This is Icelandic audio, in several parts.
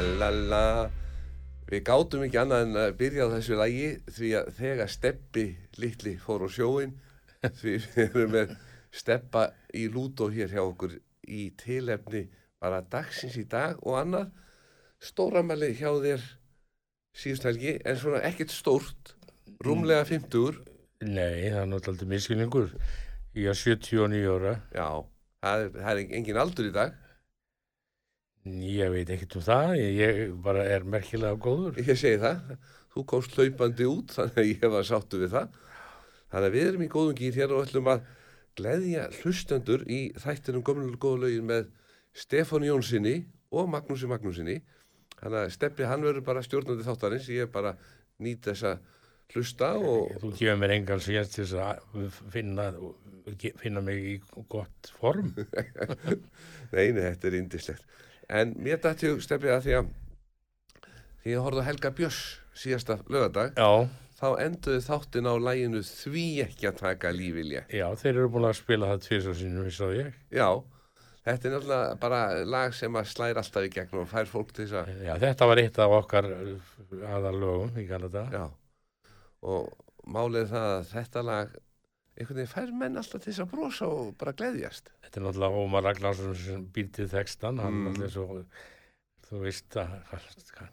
la la la. La Við gátum ekki annað en að byrja á þessu lagi því að þegar Steppi litli fór á sjóin því við erum með Steppa í lútó hér hjá okkur í tilefni bara dagsins í dag og annað. Stóramæli hjá þér síðust helgi en svona ekkert stórt. Rúmlega 50 Nei, það er náttúrulega miskilningur. Ég er 79 ára. Já, það er, það er engin aldur í dag Ég veit ekkert um það. Ég, ég bara er merkilega góður. Ég segi það, þú komst hlaupandi út þannig að ég var sáttu við það þannig að við erum í góðum gýr hér og ætlum að gleðja hlustendur í þættinum gömlulega góðu lögin með Stefán Jónssoni og Magnúsi Magnúsinni þannig að Steppi hann verður bara stjórnandi þáttarins ég er bara nýt þess að hlusta og Þú gefur mér engan sér til þess að finna, finna mig í gott form. nei, nei, þetta er indislegt en mér dætti Steppi að því að því að horfðu á Helga Björns síðasta lögadag Já, þá enduði þáttin á læginu því ekki að taka lífilja já, þeir eru búin að spila það tvisar sinni, vissu ég. Já, þetta er náttúrulega bara lag sem að slæra alltaf í gegn og fær fólk til þess að, Já, þetta var eitt af okkar aðalögum í Kanada. já, og málið það að þetta lag, einhvern veginn fær menn alltaf til þess að brosa og bara gleðjast. Þetta er náttúrulega Ómar Ragnarsson sem býr til textan, hann Mm. náttúrulega svo, þú veist að hann,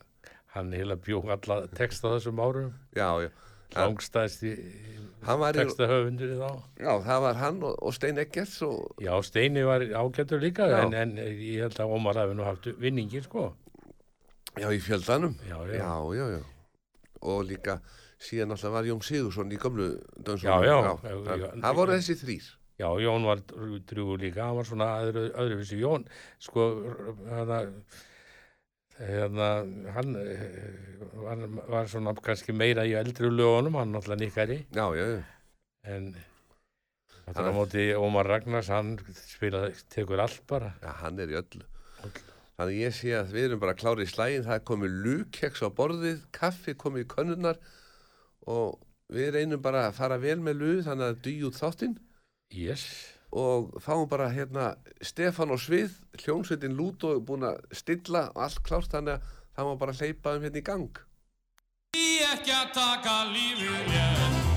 hann heila bjók alla texta þessum árum, Já, já, Ja. langstæðst í textahöfundur í þá. já, það var hann og, og Stein Eggerts og, Já, Steini var ágættur líka, en, en ég held að Ómar hafi nú haft vinningi, sko. já, í fjöldanum. Já, Já, já. já, já, og líka síðan alltaf var Jón Sigursson í gömlu dönsum. Já, já. það, Já, það voru þessi þrýr. Já, Jón var drúgur líka, hann var svona öðru, öðruvísi Jón, sko, hérna, hérna, hann eh, var, var svona kannski meira í eldri lögunum, hann náttúrulega nikkari, Já, já, já. en þetta á móti Ómar Ragnars, hann spilaði, tekur allt bara. Já, hann er í öllu. Öllu. Þannig ég sé að við erum bara klári í slægin, það er komið lúkeks á borðið, kaffi komið í könnunar og við reynum bara að fara vel með luð þannig að út þáttinn. Yes, og fáum bara hérna Stefán á svið, hljónsveitin Lúto búin að stilla og allt klárt þannig að það má bara hleypa um hérna í gang. Því ekki að taka lífið létt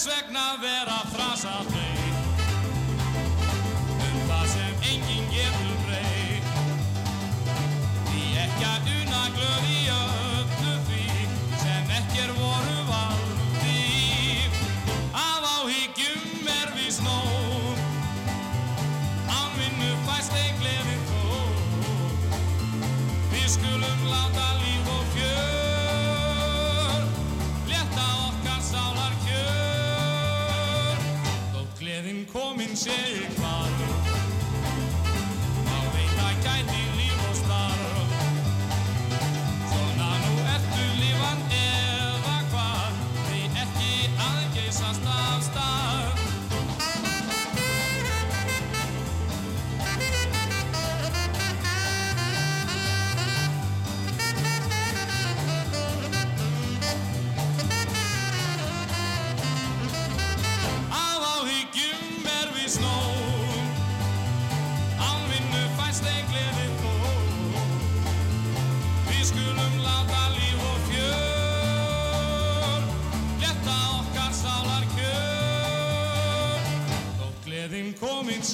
við hvers vegna vera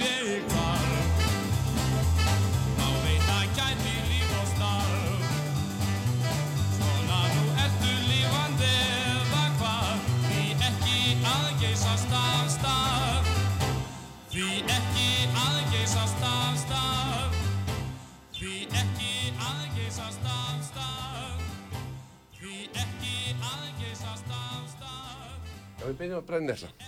í hvar Þá veit að gæti líf og starf Svona nú ertu lífandi eða hvað Því ekki að geysast af stað Því ekki að geysast af stað Því ekki að geysast af stað Því ekki að geysast af stað Já, við byrjum að brennnesla. Taka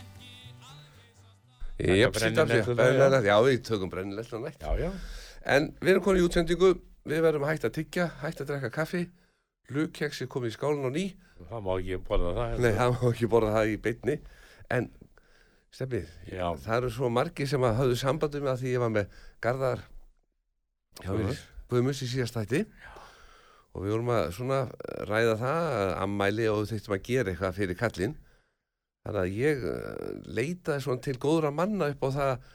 Brennilesla, síðan brennnesla. Já, við tökum brennnesla nætt. já, já. En við erum konið í útsendingu, við verðum hætta að tyggja, hætta að drekka kaffi, lúkeks er komið í skálinn á ný. Það má ekki borða það. Nei, það má ekki borða það í beinni. En, Stefni, Já, það eru svo margi sem að höfðu sambandum með að því ég var með Garðar Guðmus í síðast þætti og við vorum að svona ræða það að ammæli og þurftum að gera eitthvað fyrir kallinn þannig að ég eh, leitaði svona til góðra manna upp á það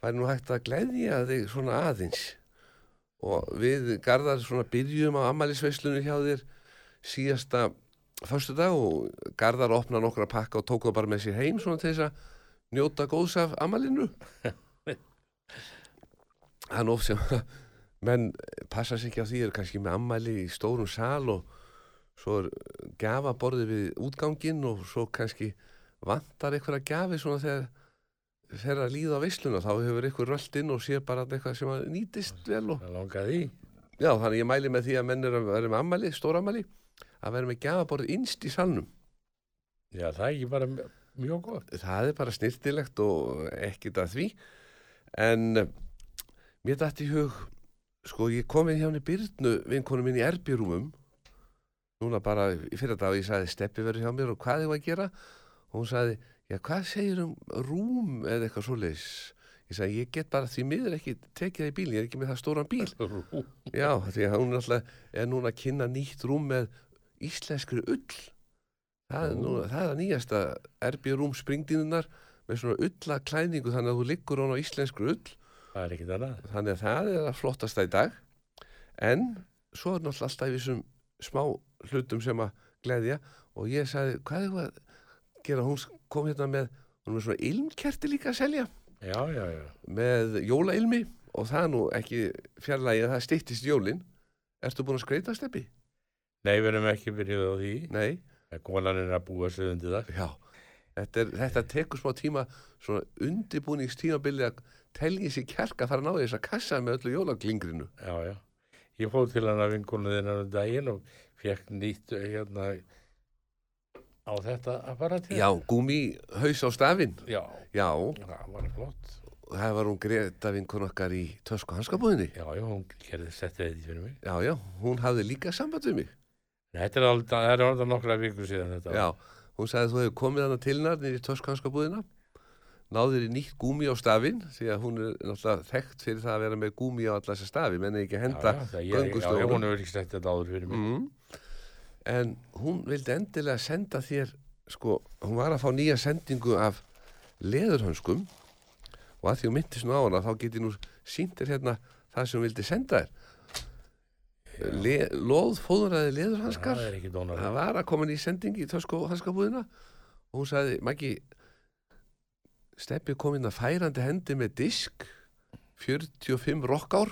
væri nú hægt að gleðja þig svona aðeins. Og við garðar svona byrjum á ammælisveislunni hjá þér síðasta förstu dag og garðar opna nokkra pakka og tók það bara með sér heim svona til þess að njóta góðs af ammælinu hann of sem menn passa sig ekki á því er kannski með ammæli í stórum sal og svo er gafaborði við útganginn og svo kannski vantar að gafi svona þegar fer að líða á veisluna þá hefur eitthvað rölt inn og sé bara eitthvað sem að nýtist vel og já þannig ég mæli með því að menn er að vera með ammæli, stóra ammæli að vera með gafaborði innst í salnum. Já, það er ekki bara mj- mjög gott. það er bara snirtilegt og ekkert að því. En eh, mér dætti í hug sko ég kom inn hjá henni Byrnu vinkonu minn í erbjörúmum núna bara fyrir dag og ég sagði steppi verður hjá mér og hvað ég var að gera? og hún sagði, já hvað segir um rúm eða eitthvað svoleiðis? Ég sagði, ég get bara því miður ekki tekið það í bíl, ég er ekki með það stóran bíl. Já, því að hún alltaf er núna að kynna nýtt rúm með íslenskri ull. Það er, núna, það er að nýjasta erbjör rúm springdínunar með svona ulla klæðningu þannig að þú liggur hún á íslenskri ull. Það er þannig að það er að flottasta í dag. En svo er náttúrulega alltaf í þessum smá hlutum sem að gleðja. Og ég sagði, hvað er það að gera hún kom hérna með, hún með svona ilmkerti líka að selja Já, já, já. með jólailmi og það nú ekki fjarlægi að það styttist jólin Ertu búin að skreita steppi? Nei, við erum ekki byrjuð á því. Nei, Konan er að búa sig undir það. já Þetta, er, þetta tekur smá tíma svona undibúningstímabili að telja sér kjark að fara að ná þess að kassa með öllu jólaglingrinu Já, já. Ég fóð til hann að vinkonu þinnar um daginn og fekk nýtt eh, hérna á þetta apparati. Já, gúmi haus á stafinn Já, Já, það var flott. það var hún Greta vinkun okkar í tösku hanskabúðinni Já, já, hún gerði settið þetta fyrir mig. Já, já, hún hafði líka samband við mig Nei, Þetta er það er aldrei nokkra vikur síðan þetta. Já, hún sagði þú hefur komið hana til niður í tösku hanskabúðina náður í nýtt gúmi á stafinn því að hún er náttúrulega þekkt fyrir það að vera með gúmi á alla þessa stafi menn ekki að henda já, ég, já, já, göngustórum. hún hefur ekki sett þetta áður fyrir mig. mm. En hún vildi endilega senda þér sko, hún var að fá nýja sendingu af leðurhönskum. Og að því hún myndi svona á hana þá geti nú sínt þér hérna það sem hún vildi senda þér. Le, loðfóðuraði leðurhanskar. Það það var að koma ný sending í tösku hanskabúðina. Og hún sagði, Maggi Steppi kom inn að færandi hendi með disk 45 rockár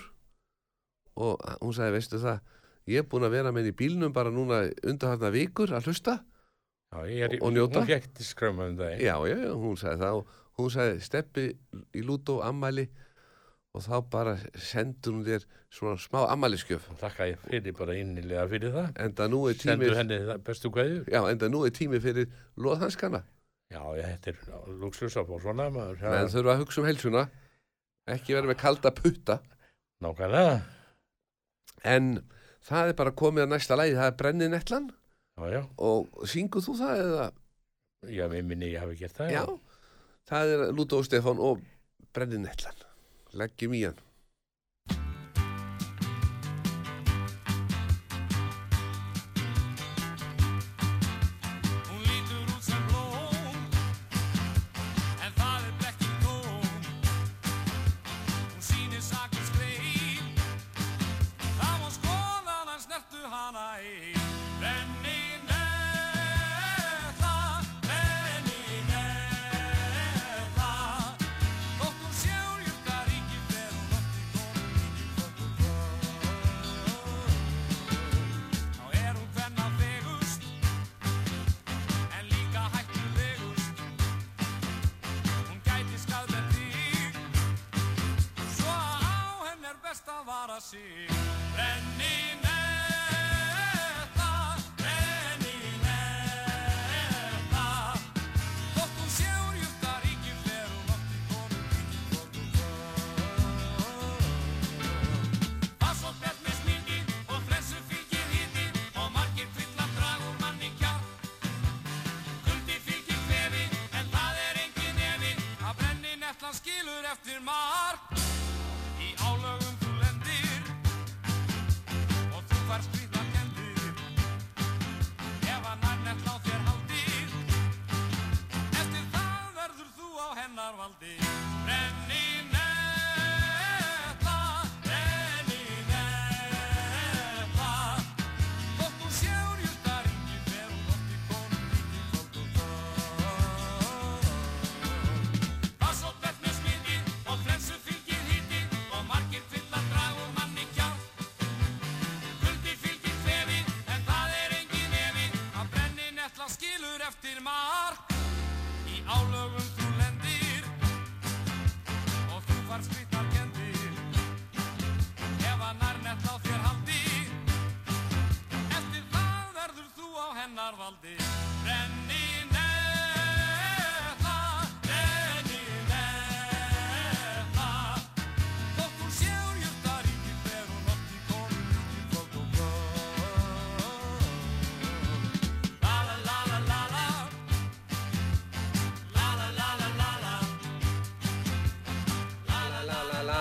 og hún sagði, veistu það ég er búin að vera með í bílnum bara núna undarharna vikur að hlusta Já, er, og njóta. Hún fekk til skröma um daginn. já, já, já, hún sagði það og hún sagði, Steppi í lútó ammæli og þá bara sendur hún þér svona smá ammæliskjöf Þakka ég fyrir bara innilega fyrir það. enda nú er tími Sendur henni það bestu kveðjur. já, enda nú er tími fyrir loðhanskana Já, ég, þetta luxus að fá svona maður. menn Já, þurfa að hugsa um helsuna ekki vera með kalda putta nákvæmlega. en það er bara komið að næsta lægi það er brennið netlan Já, já. og synguð þú það eða Já, mér minni ég hafi gert það. já, það er Lúto og Stefán og brennið netlan leggjum í hann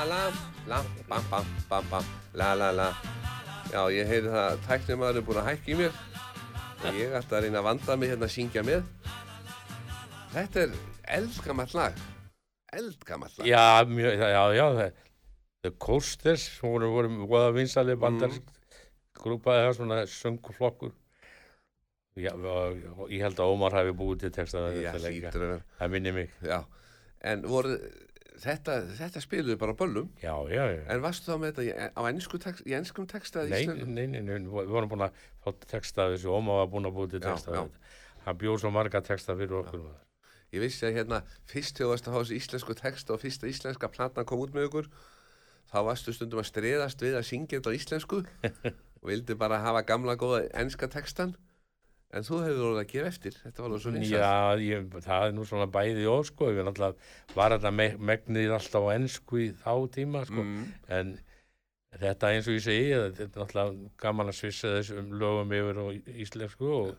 la la bam bam bam bam La la la. Já, ég heyri það að tæknimaður er búin að hækka í mér. Og ég ætti að reyna að vanda mig hérna að syngja með. Þetta er eldgamall lag. Eldgamall lag. Já, mjög, já, já, það- The Coasters voru, voru voða vinsalið bandar grúpa eða svona söngflokkur. Já, og, ég held að Ómar hafi búið til textana þetta vera. Það minni mig. Já, en voru þetta, þetta spiluðu bara böllum Já, já, já. en varstu þá með þetta á ennsku text, í ennskum texta eða Nei, íslenskum? nei, nei, nei, við vorum búin að fá texta af þessu, Ómar var búin að búið til texta þetta. Hann bjóð svo marga texta fyrir okkur. Ég vissi að hérna fyrst þegar þú varst að hafa þessu íslensku text og fyrsta íslenska platan kom út með ykkur þá varstu stundum að streðast við að syngja þetta á íslensku og vildi bara hafa gamla góða enska textan en þú hefur orðið að gefa eftir þetta var alveg svo vinsælt. Já, ég, það er nú svona bæði og sko, ég náttúrulega var þetta me megnið alltaf á ennsku í þá tíma sko, mm, en þetta eins og ég segi, þetta er náttúrulega gaman að svissa þessum lögum yfir á í- íslensku og,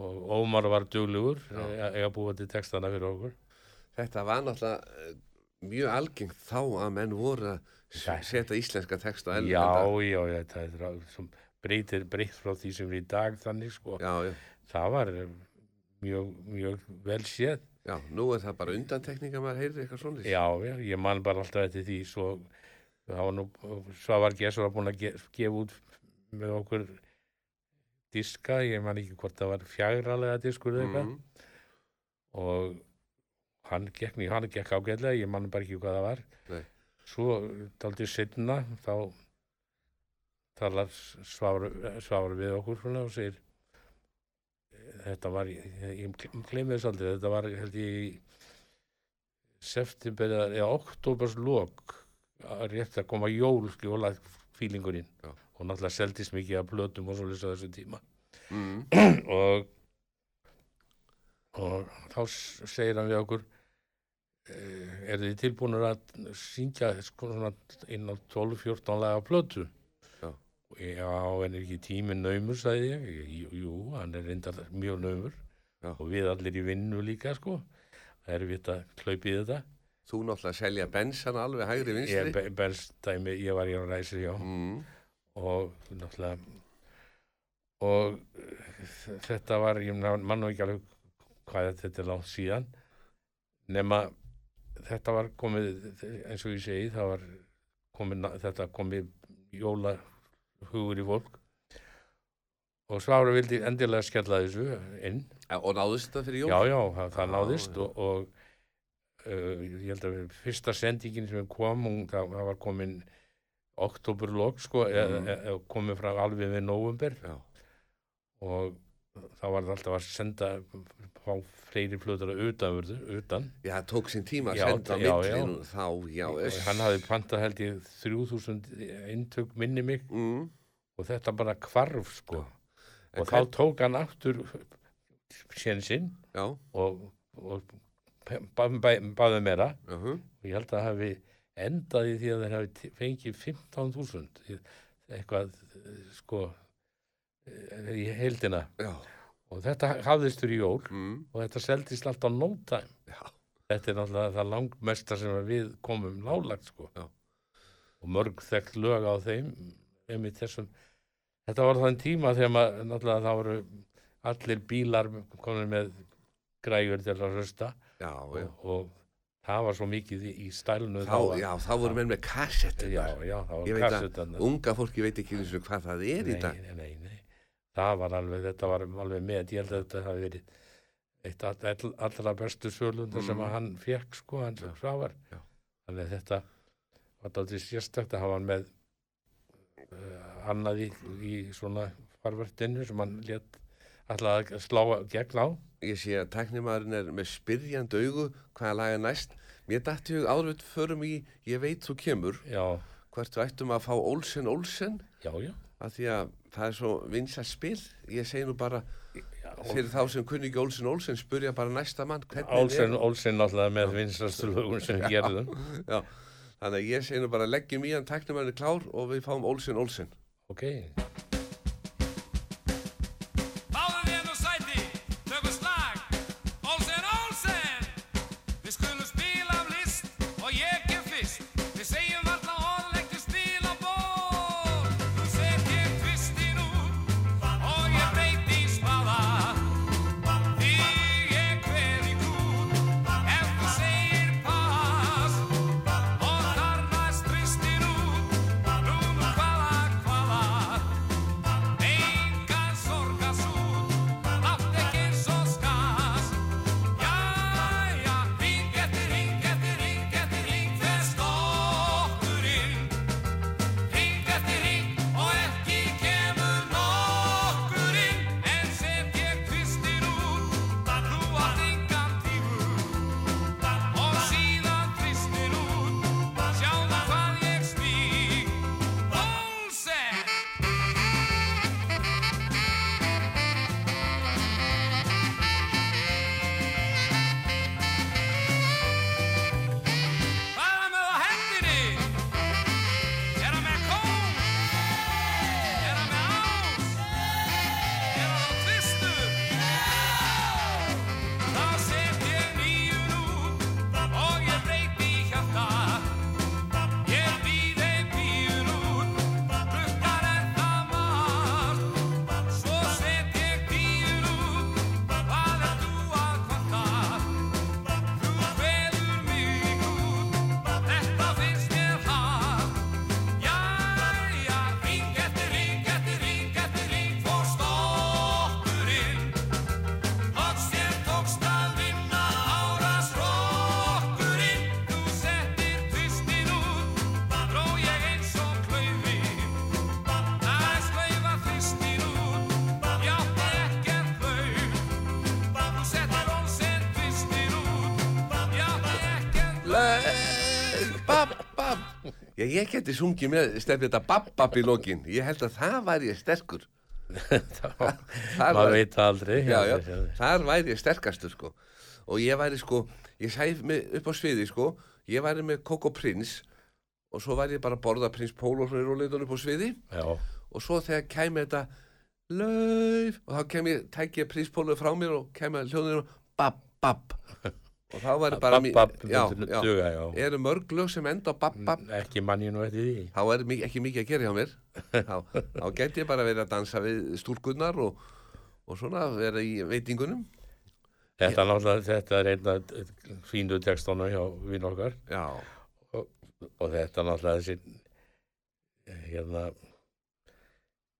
og Ómar var duglugur, Já. eiga búið til textana fyrir okkur. þetta var náttúrulega eh, mjög algengt þá að menn voru að Já. setja íslenska text á Já, ellenda já, þetta er sem breytir breytt frá því sem er í dag þannig sko, já, já, það var eh, mjög, mjög vel séð. já, nú er það bara undantekninga maður heyrir eitthvað svona Já, já, ég man bara alltaf eftir því svo var nú Svavar Gessur var búin að ge gefa út með okkur diska, ég man ekki hvort það var fjagralega diskur eða eitthvað. Mm, og hann gekk, ný- hann gekk ágætlega, ég man bara ekki hvað það var. Nei. svo daldið setna þá talar Svavar við okkur svona og segir þetta var, ég, glemði þess aldrei þetta var held ég september eða oktobers lok að rétt að koma jól jóla fílingurinn. Já. og náttúrulega seldist mikið af plötum og svo lýsa þessu tíma. Mm, og og þá segir hann við okkur er þið tilbúinur að syngja sko svona inn á 12-14 laga plötu Já. en er ekki tíminn naumur sagði ég, jú, hann er reyndar mjög naumur. Já. og við allir í vinnu líka sko. Það er við að í þetta. Þú náttúrulega selja bensan alveg hægri vinstri. Ég, be- belst dæmi, ég var í ræsir já. Mm, og náttúrulega og eh, þetta var, ég man man nú ekki alveg hvað þetta er langt síðan. Nema þetta var komið eins og ég segi það var komið, þetta komið jóla hugur í fólk. Og Svára vildi endilega skella þessu inn. Og náðust þetta fyrir jól? Já já, það, það náðist já. og, og uh, ég held að fyrsta sendingin sem kom hún, það, það var komin oktoberlokk sko, eða komið frá alveg við nóvumber já, og þá var það alltaf að senda fá fleiri flötur að utanverðu, utan. Já, það tók sín tíma að Já, senda á já, milli já. nú, þá, já, þess hann hafði pantað held ég 3000 eintök minni mig. Mm, og þetta bara kvarf sko. En og hvern- þá tók hann aftur sénsinn og, og baði bað meira. Uh -huh, og ég held að hafi endað í því að þeir hafi fengið 15.000 í- eitthvað eh, sko í heildina. Já, og þetta hafðist fyrir jól mm, og þetta seldist alltaf no time. Já, þetta er náttúrulega það langmesta sem við komum nálagt sko. Og mörg þekkt lög á þeim þetta var þann tíma þegar maður náttúrulega það voru allir bílar komin með græjur til að hlusta. Já, já. og, og það var svo mikið í, í stælnu Þá, já, þá voru menn með kassettu já, já, það Ég var veit að unga fólki veit ekki eins og hvað það er í nei, dag. nei, nei, nei, það var alveg þetta var alveg með, ég held að þetta hafi verið eitt all, all, allra bestu sölundar sem Mm. að hann fekk sko, hann svavar já. þannig að þetta var dálítið sérstækt að hafa hann með uh, annað í, í svona farvertinu sem hann létt alltaf að slá gegn á. Ég sé að tæknimaðurinn er með spyrjandi augu hvaða lag er næst. Mér dætti hug áður við förum í Ég veit þú kemur. Já, hvert við ættum að fá Olsen Olsen. Já, já, að því að það er svo vinsað spil. Ég segi nú bara Já, fyrir þá sem kunni ekki Olsen Olsen spurja bara næsta mann Olsen, er Olsen náttúrulega með vinsastu lögun sem gerðum. Já, þannig að ég segi nú bara leggjum í hann tæknumæni klár og við fáum Olsen Olsen. Ok, Já, ég geti sungið með stefnir þetta bab-bab í lokin. Ég held að það væri ég sterkur. Þar maður var- veit það aldrei. já, já, þar væri ég sterkastur sko. Og ég væri sko, ég sæf mig upp á sviði sko, ég væri með Coco Prince og svo væri ég bara að borða Prins Pól og róleitunum upp á sviði. Já, og svo þegar kæmi þetta lauf og þá kæmi, tæki ég Prins Pólu frá mér og kæmi hljóðinu bab, bab og þá væri bara babb, babb, já, já, eru mörg lög sem enda bab, bab Ekki manni nú eftir því. þá er mi- ekki mikið að gera hjá mér. Þá, þá gæti ég bara verið að dansa við stúlkunnar og, og svona vera í veitingunum. Þetta, náttúrulega, þetta er einn af fínu textónu hjá vinn okkar. Já, og þetta náttúrulega þessi hérna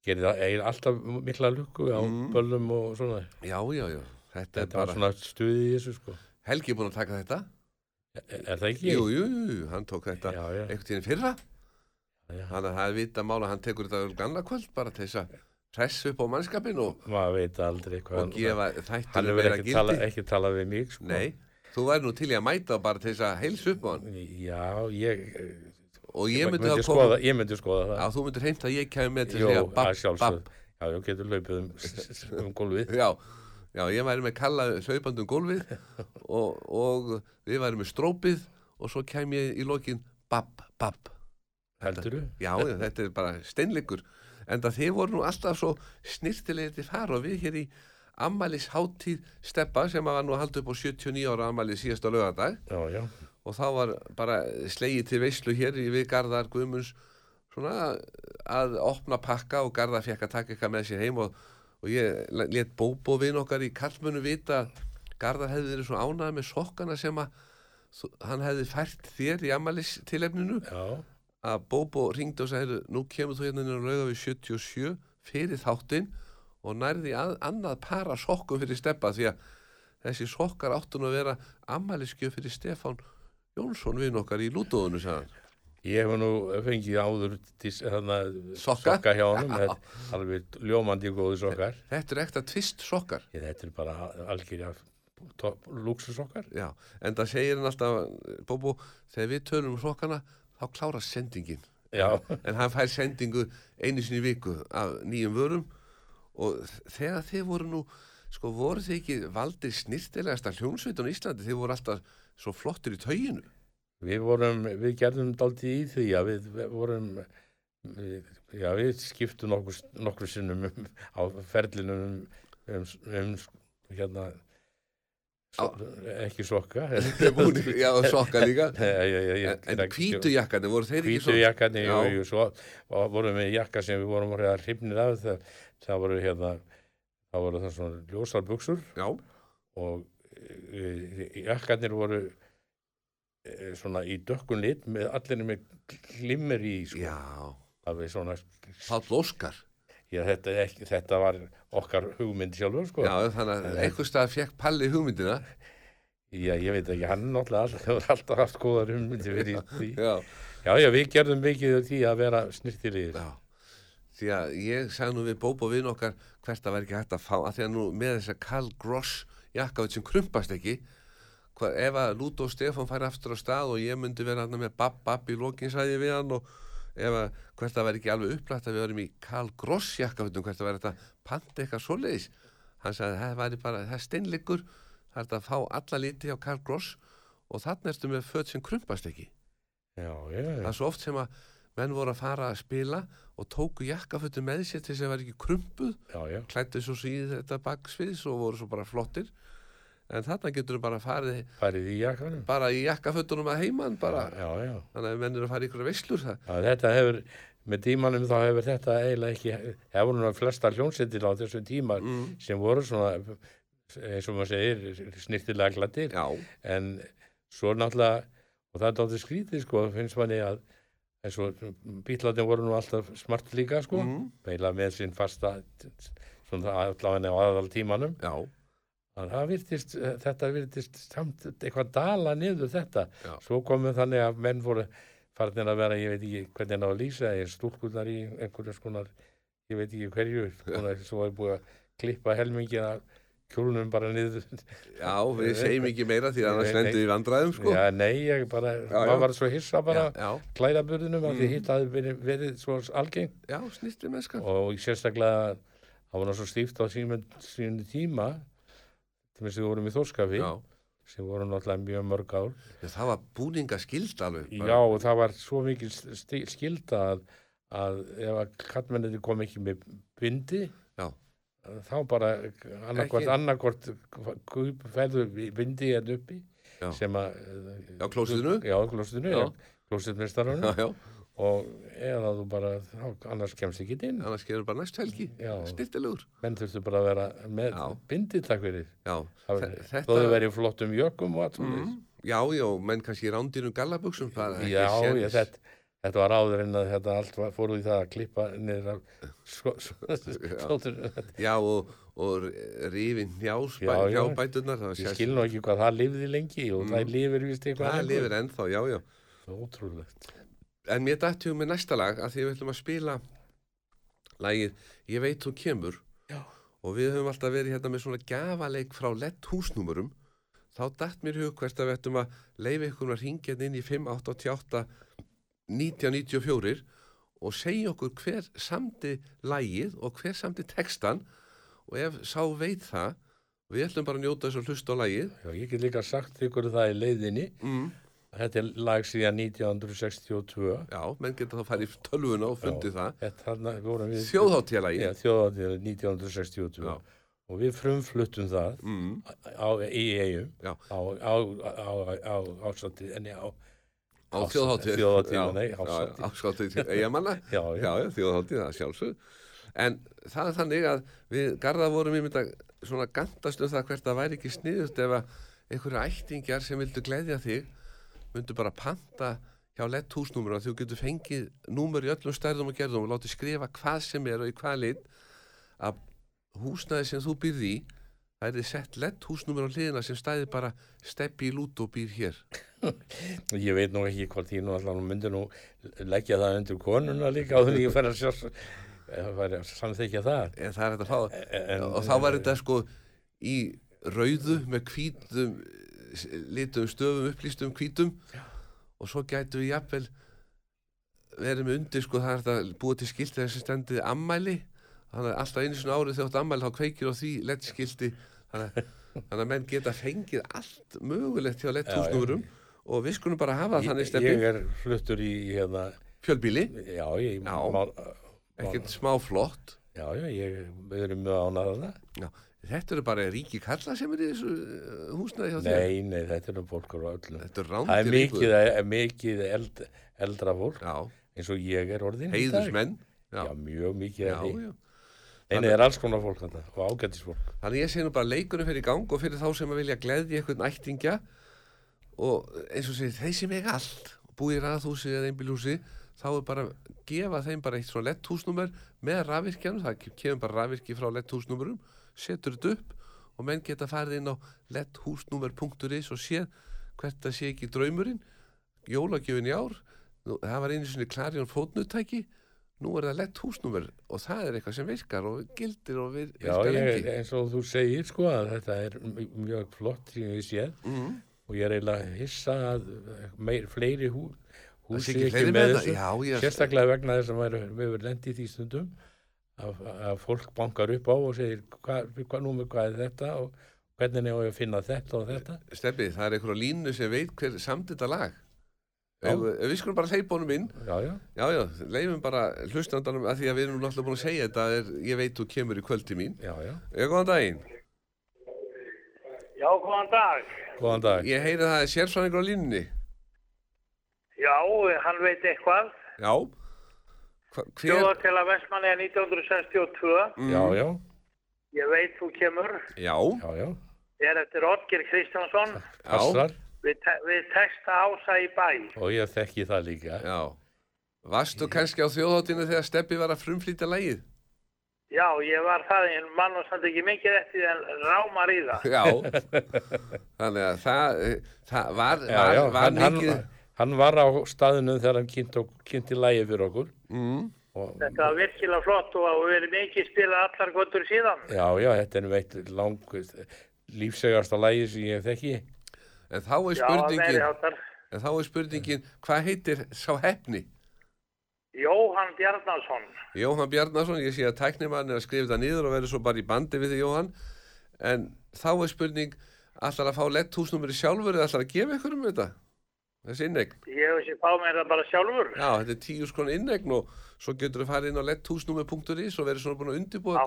gerir það eigin alltaf mikla lukku á Mm. böllum og svona. Já, já, já. Þetta er þetta var bara, svona stuði í þessu sko Helgi er búin að taka þetta er, er það ekki? jú, jú, jú, hann tók þetta já, já, einhvern tíðin fyrra hann að það er vita mála, hann tekur þetta ganna kvöld bara til þess að pressa upp á mannskapin og, maður veit aldrei hvað og gefa þættunum ekki, gildi tala, ekki talað við mig sko. nei, þú væri nú til í að mæta bara til þess að heilsa upp á hann já, ég og ég myndi myndi að skoða, koma ég myndi skoða það Já, þú myndir heimta að ég kæmi með til Jó, að að sjálfsögðu. bab. já, já, getur hlaupið um, um gólfið Já, já, ég væri með kalla hlaupandum gólfið og, og við væri með strópið og svo kæmi ég í lokin bab, bab. heldur þú? Já, þetta er bara steinleikur. En það þið voru nú alltaf svo snirtilegir til fara og við hér í ammælis háttíð steppa sem var nú að halda upp á 79 ára ammæli síðasta lögadag já, já, og þá var bara slegið til veislu hér í við Garðar Guðmunds svona að opna pakka og Garðar fekk að taka eitthvað með sér heim og, og ég let Bóbo vinn okkar í Karlmönu vita að Garðar hefði verið svona ánægð með sokkana sem að hann hefði fært þér í amalis tilefninu já, að Bóbo ringdi og sagði nú kemur þú hérna inn á rauða við 77 fyrir þáttinn og nærði að, annað para sokkum fyrir steppa því að þessi sokkar áttu nú að vera amaliskjöf fyrir Stefán Jónsson vinn okkar í lútóðunu sagði hann. Ég hef nú fengið áður til, hana, Sokka? sokka hjá þetta er alveg ljómandi góði sokkar. Þetta er ekta tvist sokkar. Ég, þetta er bara algjörja luxusokkar. Já, en það segir hann alltaf Bóbo, þegar við tölum um sokkana þá klárast sendingin. Já, en hann fær sendingu einu sinni í viku af nýjum vörum. Og þegar þið voru nú sko voru þið ekki valdir snirtilegasta hljónsveitin á Íslandi? Þið voru alltaf svo flottir í tauginu við vorum, við gerðum daldið í því að við, vorum, við, já, við skiptum nokkur, nokkur sinnum um, á ferlinu um, um, um hérna, so, ekki sokka. Já sokka líka ég- ég- ég- en, hvítujakkarnir voru þeir ekki jakkarni Já. og, og svo vorum við jakka sem við vorum að hrifnir af það, það voru hérna það voru það svona ljósar buksur já, og e, jakkarnir voru svona í dökkun lit með allir með glimmer í sko, já. Að við svona Páll Óskar. Já, þetta, ekki, þetta var okkar hugmynd sjálfur sko. já, þannig að einhver stað fekk Palli hugmyndina. Já, ég veit ekki, hann náttúrulega hefur alltaf haft góðar hugmyndi fyrir því. já, já, já, við gerðum mikið því að vera snirtilegir já. Því að ég sagði nú við Bóbo vinn okkar hvert að væri ekki hægt að fá að því að nú með þess að Karl Gross jakkaföt sem krumpast ekki hvað, ef að Lúto og Stefán færi aftur á stað og ég myndi vera hann með babb babb í ég við hann og ef að hvert að væri ekki alveg upplætt að við varum í Karl Gross jakkafötum hvert að væri þetta panta eitthvað svoleiðis. Hann sagði það væri bara, það er steinleikur það er þetta að fá alla liti á Karl Gross og þannig ertu með föt sem krumpast ekki. Já, já, það er svo oft sem að menn voru að fara að spila og tóku jakkafötu með sér til þess að það var ekki krumpuð klættu svo síð þetta baksviðs og voru svo bara flottir en þarna getur þú bara farið farið í jakkanum. bara í jakkafötunum að heiman bara, já, já. þannig að menn eru að fara í ykkur veislur það, Já, þetta hefur, með tímanum þá hefur þetta eiginlega ekki, hefur nú flesta hljónsettir á þessum tíma mm, sem voru svona, eins og maður segir, snirtilega glattir, já, en svo náttúrulega, og það er dátur skrítið, sko, finnst manni að, eins og bílarnir voru nú alltaf smart líka, sko, mm, beila með sinn fasta, svona allavega á aðal tímanum, já, að það virtist, þetta virtist samt eitthvað dala niður þetta, Já. svo komum þannig að menn voru farnir að vera, ég veit ekki hvernig hann á að lýsa, ég stúlkunar í einhverju skonar, ég veit ekki hverju, skonar, svo er búið að klippa helmingi að kjólnum bara niður. já, við segjum ekki meira því að annars Nei, nei. lendu í vandræðum sko Já, nei, ég bara, Já, maður já. var svo hissa bara já, klæðaburðinum að því Mm. hitt hafi verið, verið svo algeng já snýtti mennskan og sérstaklega það var svo stíft á sínum tíma, til að við vorum í þórskafi, já, sem voru náttúrulega mjög mörg já, það var búningaskild alveg Já, og það var svo mikil sti- skylda að, að ef að kallmennið kom ekki með bindi, Já. þá bara annarkvort fæður bindi en uppi, Já. sem að... Já, klósettinu. Já, og eða þú bara, annars kemst ekki inn. annars gerur bara næst helgi Já, snirtilegur menn þurftu bara að vera með Já. bindi takk fyrir. já, Það þe- var- þetta Þó þau verið flottum jökum og allt mm, já, já, menn kannski gallabuxum bara ekki Já, ég, þetta, þetta var áður en að þetta allt var, fór úr í það að klippa niður af sko, sko, sko, Já, og, og rifin það Ég skil nú ekki hvað það lifði lengi og Mm. það lifir vist eitthvað það lifir ennþá, já, já. Ótrúlegt. En mér dætti hug með næsta lag að því við ætlum að spila lagið Ég veit þú kemur Já. og við höfum alltaf verið hérna með svona gafaleik frá lett húsnúmurum þá dætt mér hug hvert að við ættum að leifa ykkur að ringja inn í 588 1994 og segja okkur hver samdi lagið og hver samdi textan og ef sá veit það við ætlum bara að njóta þess að hlusta á lagið Já, ég get líka sagt ykkur það í leiðinni. mm. Þetta er lag síðan 1962. Já, menn geta þá farið í tölvuna og fundið það Já, þjóðhátíð 1962. Já. Og við frumfluttum það mm. á, í eigum á, á, á, á, á ásáttíð, enni á, á þjóðháttíð áshátíð. áshátíð eigamanna já, já, já, já, þjóðháttíð, það sjálfsög en það er þannig að við garða vorum í mynda svona gandast um það hvert það væri ekki sniðust ef að einhverju ættingjar sem vildu gleðja þig myndu bara panta hjá lett húsnúmur og þú getur fengið númur í öllum stærðum og gerðum og látið skrifa hvað sem er og í hvað lit að húsnæði sem þú býrði í það er sett lett húsnúmur á hliðina sem stæði bara steppi í lút og býr hér. Ég veit nú ekki hvort ég nú allan myndi nú leggja það undir konuna líka og þannig ég fær að sjá fær að samþykja það. En það er þetta að fá en, og þá var þetta sko í rauðu með hvítum litum stöfum upplýstum hvítum. Og svo gætu við jafnvel verið með undir sko það er þetta búið til skilti þessi stendið ammæli þannig að alltaf einu svona árið þjótt ammæli þá kveikir á því lettskilti þannig, að- þannig að menn geta fengið allt mögulegt hjá letthúsnúrum og við skulum bara hafa þannig Ég, stefni ég er fluttur í hérna, fjölbíli, já, ég, Já. Má, ekkert smá flott já, já, ég, við erum mjög ánaða Já, þetta eru bara ríki kalla sem er í þessu uh, húsnaði hjá þér Nei, nei, þetta er nú fólk á öllum. Þetta er Það er rándir mikið, er mikið eld, eldra fólk, Já, eins og ég er orðin í dag. heiðusmenn Já, Já, mjög mikið já, af því. Nei, það er alls konar fólk þetta og ágættisfólk. Þannig ég segi nú bara leikunum fyrir gang og fyrir þá sem að vilja gleðja eitthvað nættingja og eins og segir þeir sem eiga allt búið í raðhúsi eða einbílhúsi þá er bara að gefa þeim bara eitt svona letthúsnúmer með rafvirkjanum, það kemur bara rafvirki frá letthúsnúmerum, setur þetta upp og menn geta farið inn á letthúsnúmer.is og séð hvert það sé ekki draumurinn. Jólagjöfin í ár það var einu sinni klarjón fótnutæki nú er það letthúsnúmer og það er eitthvað sem virkar og gildir og vir, Já, virkar ég, lengi. eins og þú segir, sko, að þetta er mjög flott sem ég séð. Mm. og ég er eiginlega hissa að meir, fleiri hú, Hús sé ekki ekki með þessu. já, ég, Sérstaklega vegna þess að við hefur lendið í því stundum að, að fólk bankar upp á og segir hvað hva, númer hvað er þetta og hvernig er ég að finna þetta og þetta. Steffi, það er einhver á línu sem veit hver samt þetta lag. Ef, ef við skulum bara hleypa honum inn, Já, já, já, já, leifum bara hlustandanum að því að við erum náttúrulega búin að segja þetta er, ég veit þú kemur í kvöldi mín. já, já. Ég góðan daginn. Já, góðan dag. Góðan dag. Ég heyri að það er sérfræðingur á línunni. Já, hann veit eitthvað. Já. Hver? Þjóða til að Vestmanni er 1962. Mm, Já, já, Ég veit þú kemur. Já, já, já. Er eftir Odger Kristjánsson já, Passar við, te við texta ása í bæ. og ég þekki það líka. já. Varstu kannski á þjóðháttinu þegar Steppi var að frumflýta lægið? Já, ég var það, en mann og samt ekki mikið eftir en rámar í það. Já. Þannig að það, það var, Já, var, já, var hann, hann, mikið... hann var á staðinu þegar hann kynnti, kynnti lægi fyrir okkur. Mm, Og, Þetta var virkilega flott og við erum mikið spilað allar gotur síðan. já, já, þetta er nú eitt lang lífsegasta lægi sem ég þekki. en þá er Já, spurningin... hátar. En þá er spurningin, hvað heitir sá hefni? Jóhann Bjarnason. Jóhann Bjarnason, ég sé að tæknimann er að skrifa það niður og verður svo bara í bandi við þig Jóhann. En þá er spurning, ætlar að fá letthúsnumeri sjálfur eða ætlar að gefa ykkur um þetta? Þessi innegn. Ég hef þessi fá mér það bara sjálfur. Já, þetta er tíu skona innegn og svo getur þú farið inn á letthúsnumeri.is og verður svona búin að undirbúa.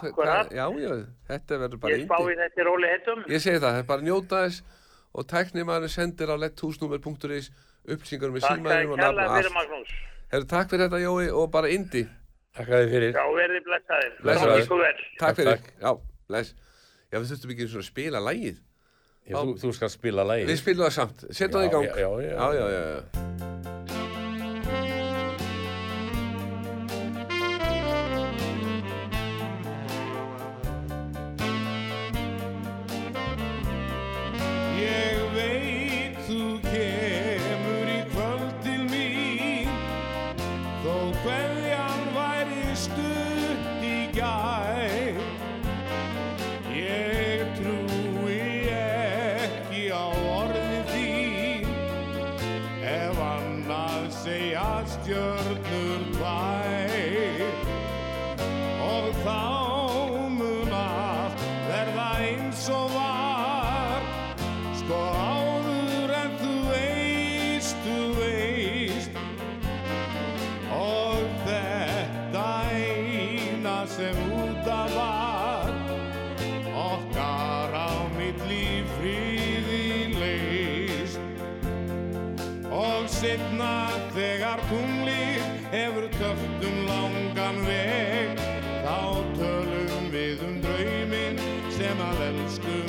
Já, já, þetta verður bara Ég spá í þetta í róli hittum. Ég segi það, það er bara að njóta þess og tæknimann sendir á letthúsnumeri.is upplýsingar með símaðurum að og nafn og allt. Herru, takk fyrir þetta Jói og bara indi. Takk að þið fyrir. Já, verði blessaðir. Takk Takk, fyrir. Já, bless. Já, við þurftum ekki að spila lægið. Þú, þú skal spila lægi. Við spilum það samt. Settum það í gang. Já, já, já, já. Tunglið hefur töft um langan veg. Þá tölum við um drauminn sem að elskum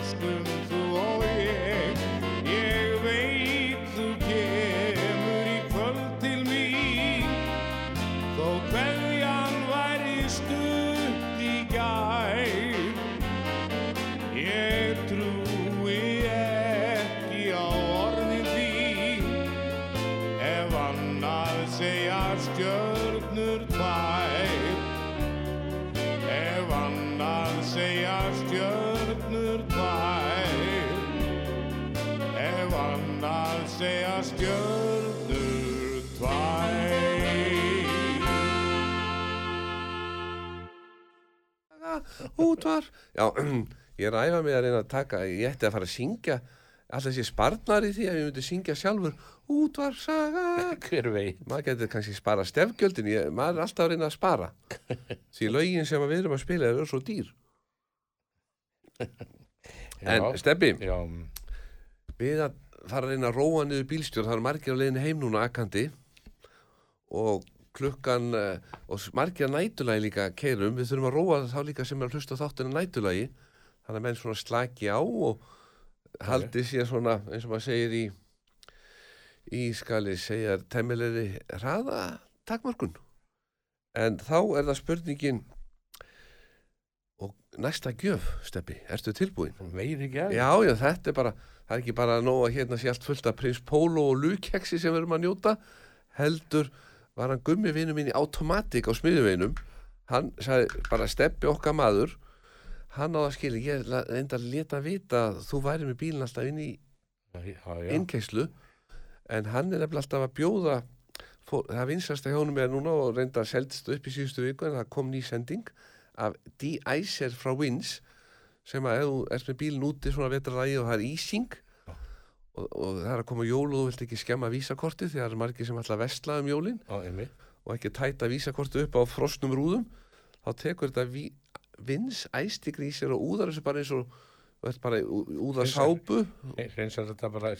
sem að elskum þú og útvar. Já, ég er að æfa mig að reyna að taka ég ætti að fara að syngja alltaf sé sparnar í því að ég myndi syngja sjálfur. Útvar saga. Hver veit? Maður getur kannski spara stefgjöldin ég, maður er alltaf að reyna að spara. Því lögin sem við erum að spila eru svo dýr. En Já. Stebbi, já, við að fara að reyna að róa niður bílstjórn það eru margir á leiðinni heim núna akandi. Og klukkan uh, og margir að nætulagi líka keirum, við þurfum að róa þá líka sem er að hlusta þáttinu nætulagi þannig að menn svona slaki á og haldi sér svona eins og maður segir í í skali segja temmilegri hraða takmarkun en þá er það spurningin og næsta gjöf Steppi, ertu tilbúin? meiri ekki að. Já, já, þetta er bara, það er ekki bara að hérna sé allt fullt af prins Pólo og Lukeksi sem við erum að njóta, heldur var hann gummi vinnu mín í automatik á smiðuveinum, hann sagði bara steppi okkar maður, hann á að skilja, ég reyndi að leta vita að þú væri með bílinn alltaf inn í innkeislu, en hann er nefnilega alltaf að bjóða, fór, það vinsast að hjónum er núna og reynda að seldst upp í síðustu viku en það kom ný sending af de-icer frá Wins sem að ef þú ert með bílinn úti svona vetralægi og það er ísing og, og það er að koma jól og þú vilt ekki skemma vísakortið því það er margir sem ætla að vestla um jólin. Einmitt. og ekki tæta vísakortið upp á frostnum rúðum. Þá tekur þetta ví, Wins æstigrísir og úðar þessu bara eins og bara ú- úða Hreinsar. sápu. Reynsar þetta bara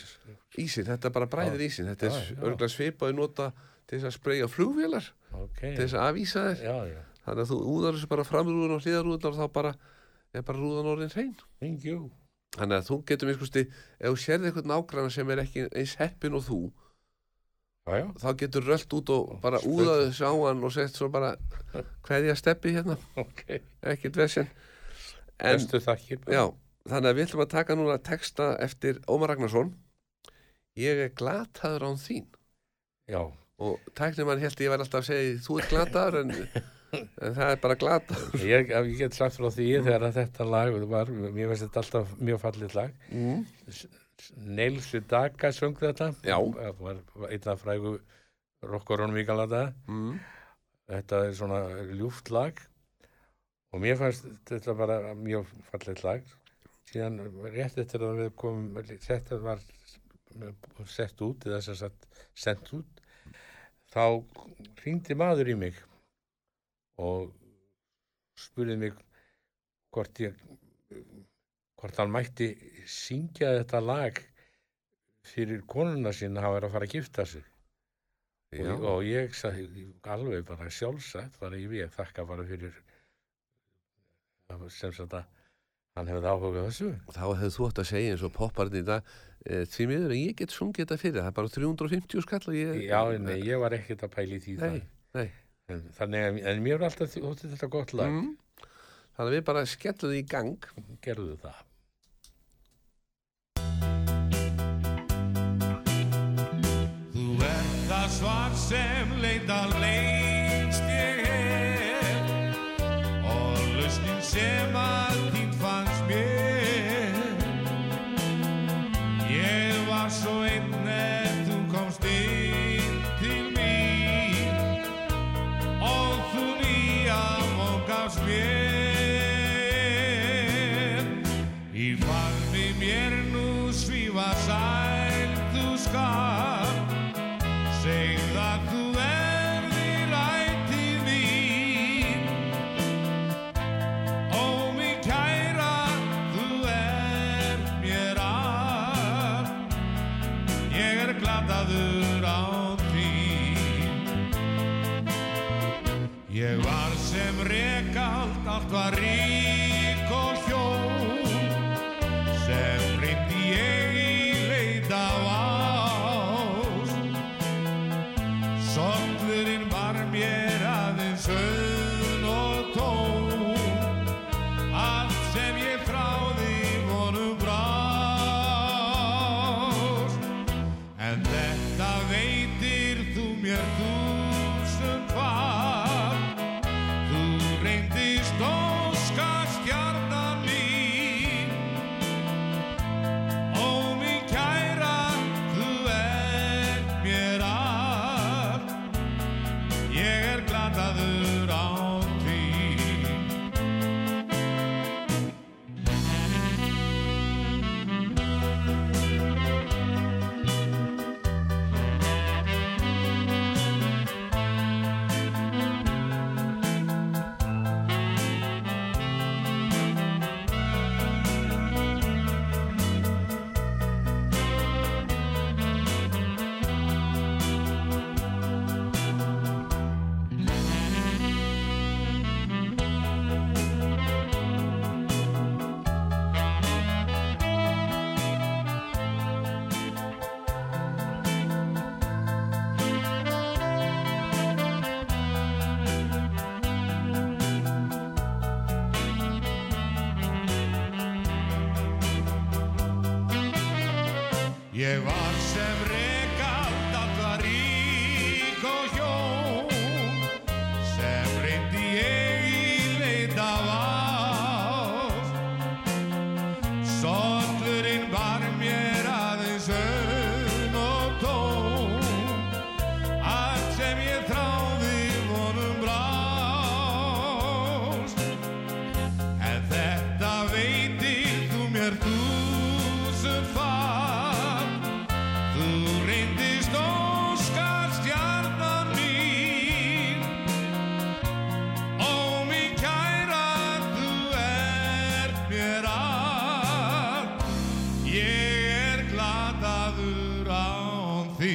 ísinn, þetta bara bræðir ísinn. Þetta Já, er örgulega svipaði nota til þess að spreyja flugvélar ok, til þess að afvísa þér já, já, þannig að þú úðar þessu bara framrúðun og hliðarúðunar og þá bara er bara rúðan orðin hrein. Thank you þannig að þú getur mér skusti ef þú sérði eitthvað nágranna sem er ekki eins heppin og þú já, já, þá getur rölt út og bara Spurt. úðað þessu á hann og sett svo bara hverja steppi hérna, ok. Ekkert vesen. En bestu þakkir já, þannig að við ætlum að taka núna texta eftir Ómar Ragnarsson. Ég er glataður án þín. Já, og tæknir mann held ég var alltaf að segja þú er glataður en það er bara glataður ég, ég get sagt frá því þegar að þetta lag var, mér finnst þetta alltaf mjög fallið lag. Mm. Neilsi Daga söng þetta. Já. Var var einn af frægu rockorunum í galata Mm. þetta er svona ljúft lag. Og mér fannst þetta bara mjög fallið lag. Síðan rétt eftir að við komum þetta var sett út eða sem sagt sendt út þá hringdi maður í mig og spurði mig hvort ég hvort hann mætti syngja þetta lag fyrir konuna sína hafa verið að fara að gifta sig Já. og, ég sagði alveg bara sjálfsagt var ég við þakka bara fyrir það sem sagt að hann hefði áhugað þessu og þá hefðu þú átt að segja eins og popparinn í dag e, því miður að ég get sungið þetta fyrir það er bara 350 skall og ég já, nei, ég var ekkert að pæli því Nei, nei. En, þannig að en mér er alltaf þótti þetta gott lag. Mm. þannig að við bara skellum því í gang. Gerðu það. Þú ert það svar sem leita lengst ég hef. Og lausnin sem að Paris. Gladaður á því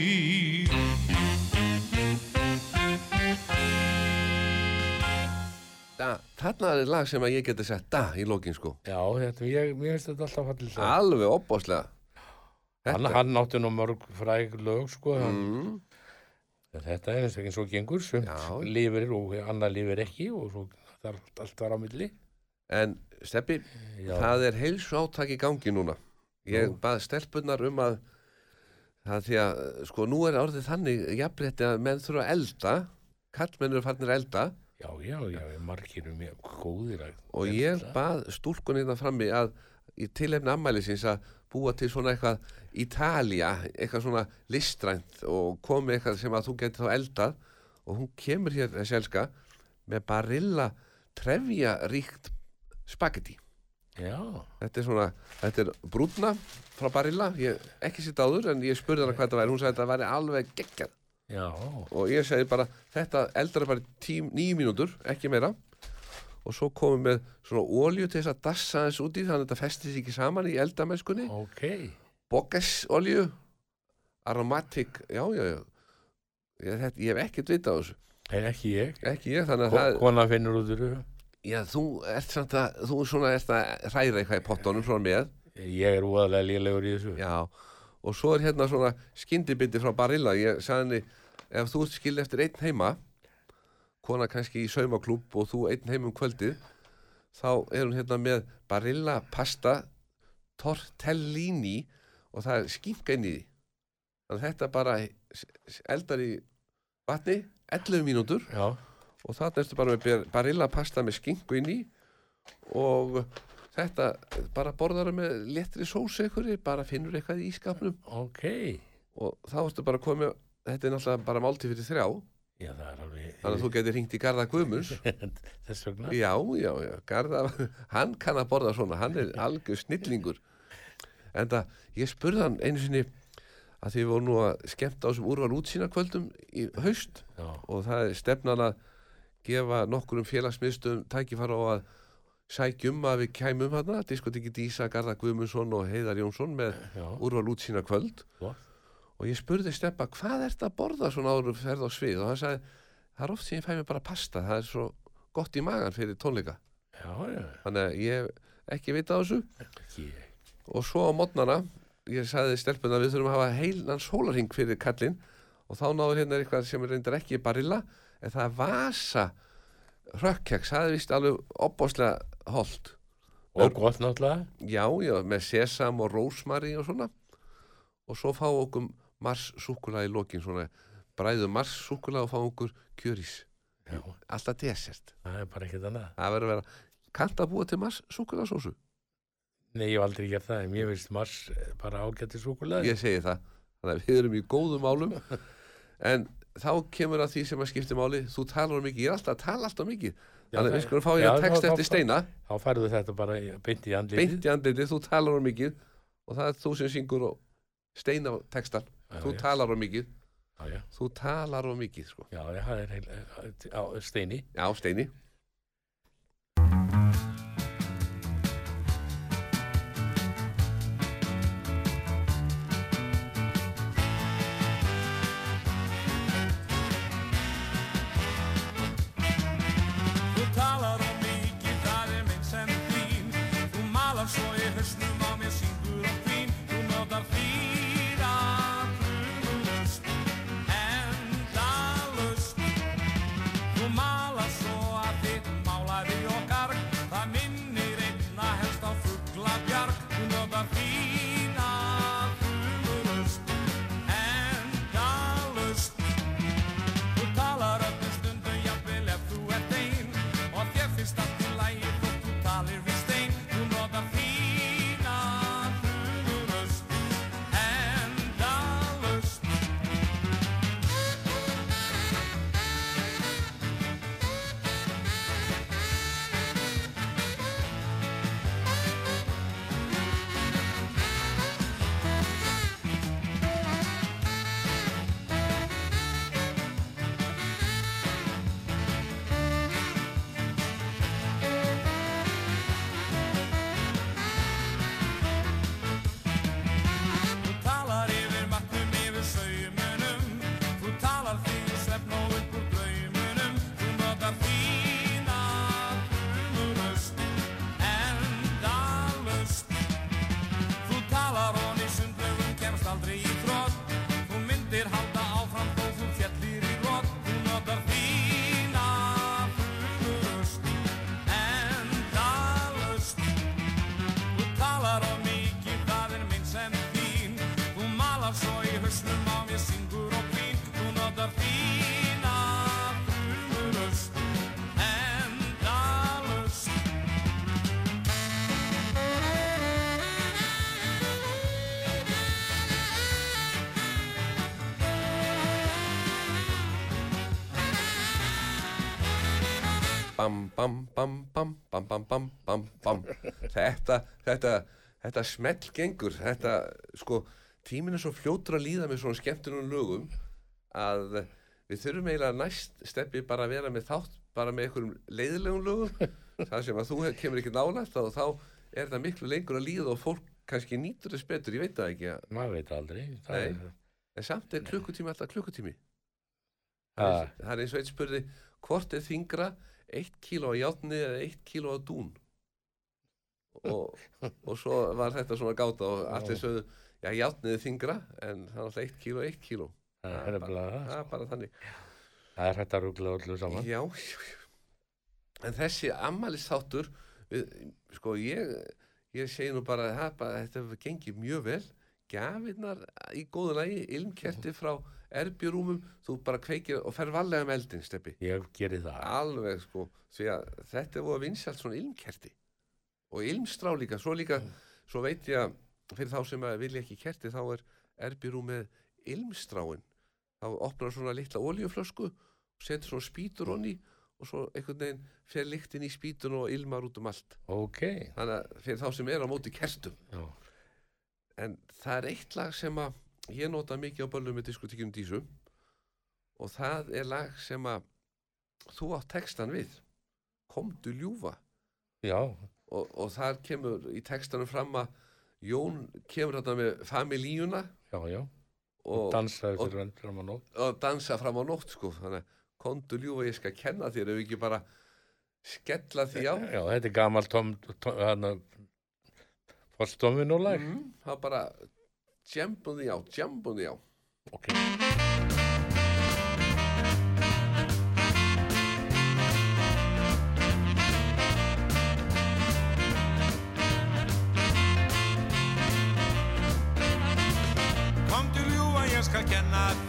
Da, þarna er lag sem að ég geti sett da í lokin sko. Já, þetta, ég, mér finnst þetta alltaf fallið. Alveg opbáslega. Hann, hann átti nú mörg fræg lög, sko. hann- Mm, Þetta er eins og eins og gengur, Já. lifir og annað lifir ekki og svo það er allt, var á milli. en Steppi, það er heilsu áttak í gangi núna. Ég Nú. bað stelpunnar um að það því að, sko, nú er orðið þannig jafnrétti að menn þurfa að elda, kallmenn eru farnir að elda. Já, já, já, margir um mjög góðir að og ég bað stúlkunni það frammi að í tilefni ammælisins að búa til svona eitthvað Ítalía, eitthvað svona listrænt og komi eitthvað sem að þú getur þá eldað. Og hún kemur hér þessi elska með barilla trefja ríkt spagetti Já, þetta er svona, þetta er brúna frá barilla, ég ekki sitt áður en ég spurði hana hvað þetta væri, hún sagði að þetta væri alveg geggjað. Já, og ég segi bara þetta eldar bara tím, nýju mínútur, ekki meira. Og svo komum við svona ólju til þess að dassa þess út í þannig að þetta festist ekki saman í eldamennskunni ok. Bogas olju aromatic, já, já, já. Ég, þetta, ég hef ekkert vita á þessu. En ekki ég. ekki ég, þannig að Ko, það kona finnur út úr þessu. Já, þú ert samt að þú svona ert að hræra eitthvað í pottunum svona með Ég er úaðlega lélegur í þessu. já, og svo er hérna svona skyndibiti frá Barilla. Ég sagði henni, ef þú ert skil eftir einn heima kona kannski í saumaklúb og þú einn heim um kvöldið þá er hún hérna með Barilla pasta tortellini og það er skinka inn í því. Þannig að þetta bara eldar í vatni 11 mínútur. Já, og þarna ertu bara með Barilla pasta með skinku inn í og þetta bara borðar með léttri sósu einhverju, bara finnur eitthvað í ískapnum ok. og þá ertu bara komið þetta er náttúrulega bara máltíð fyrir þrjá. Já, það alveg... þannig að þú getur hringt í Garða Guðmunds. Þess vegna. já, já, já, Garða hann kann að borða svona, hann er algjör snillingur. En það, ég spurði hann einu sinni að því við vorum nú að skemmta á þessum úrval útsýna kvöldum í haust. Já, og það er stefnan að gefa nokkurum félagsmiðstöðum tækifæra á að sækjum að við kæmum hana, diskotekki Dísa, Garða Guðmundsson og Heiðar Jónsson með já, úrval útsýna kvöld. Flott. og ég spurði Steppa hvað ert að borða svona þú ferð á svið? Og hann sagði það er oft sem ég fæ mér bara pasta. Það er svo gott í magan fyrir tónleika. Já, já, þannig að ég ekki vita á þessu. Ekki. og svo á modnana ég sagði stelpuna við þurfum að hafa heilan sólarhing fyrir kallinn. Og þá náður hérna eitthvað sem er reyndar ekki barilla en það er vasa rökkjaks, það er vist alveg opbáslega holdt. Og gott náttúrulega. já, já, með sesam og rósmari og svona. Og svo fá okkur mars súkula í lokin svona bræðum mars súkula og fá okkur kjörís Já, alltaf desert það er bara ekkert annað. það verður að vera, kannt að búa til mars súkula sósu Nei, ég hef aldrei gert það, en mér finnst Mars bara ágætti súkulega. ég segi það, þannig að við erum í góðum málum. En þá kemur að því sem að skipti máli, þú talar mikið ég er alltaf að tala alltaf mikið þannig að við skulum fá ég að texta eftir steina Þá færðu þetta bara beint í andlitið. beint í andlitið, þú talar mikið og það er þú sem syngur og steina textan, Já, þú já. talar mikið Já, já, þú talar mikið sko. já, já, það er heil, á steini. já, steini talar om gitarren min sen fin Hon malar så i hörsnum av med é sin guropin Hon öddar fina frulust Pam, pam, pam, pam, pam, pam, pam. Þetta, þetta, smell gengur, þetta, sko, tíminn er svo fljótur að líða með svona skemmtunum lögum að við þurfum eiginlega næst steppi bara að vera með þátt, bara með einhverjum leiðilegum lögum, það sem að þú kemur ekki nálægt og þá er þetta miklu lengur að líða og fólk kannski nýtur þess betur, ég veit það ekki, Maður veit aldrei. Nei. er, en samt er klukkutími alltaf klukkutími. Það er eins og eitt spurði, hvort er þingra, eitt kíló á játni eða eitt kíló á dún? Og, og svo var þetta svona gáta og allir sögðu, já játnið er þingra, en það er alltaf eitt kíló, eitt kíló. það er. Það er bara þannig. Það er hægt að rúgla öllu saman. Já. En þessi ammælistáttur, við, sko ég, ég segi nú bara, bara þetta hefur gengið mjög vel. Gjafirnar í góðu lagi, ilmkerti frá erbjurúmum, þú bara kveikir og fer varlega um eldin, steppi. Ég geri það. Alveg sko, því að þetta voru vinsalt svona ilmkerti og ilmstrá líka, svo líka, svo veit ég að fyrir þá sem að vilja ekki kerti þá er erbyrú með ilmstráin. Þá opnar svona litla oljuflösku setur svona spýtur honni og svo einhvern veginn fer lyktin í spýtun og ilmar út um allt. Ok. þannig að fyrir þá sem er á móti kertum. Já. en það er eitt lag sem að ég nota mikið á böllum með diskotíkjum dísu. Og það er lag sem að þú átt textan við. Komdu ljúfa. Já. Og, og þar kemur í textanum fram að Jón kemur þarna með familíuna Já, já. og, enn fram á nótt. og dansa fram á nótt sko komdu ljúfa ég skal kenna þér ef ekki bara skella því á Já, þetta er gammal tom, tom hann að fórstómin og lag. það bara jambum því á, jambum því á Ok.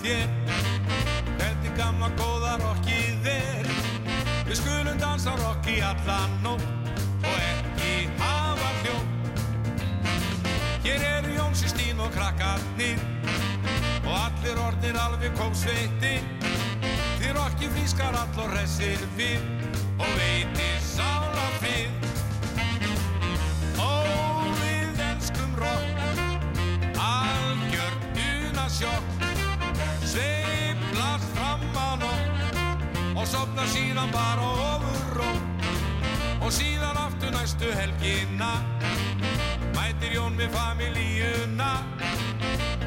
Þér Hvernig gamla góða rockið er. Við skulum dansa rock í allan nótt Og ekki hafa hljó Hér eru Jónsi Stín og krakkarnir Og allir orðnir alveg kópsveiti Því rocki frískar all og hressir við Og veitir sála frið. Ó, við elskum rock algjör unasjokk og sopna síðan bara ofur ró og síðan aftur næstu helgina mætir Jón við familíuna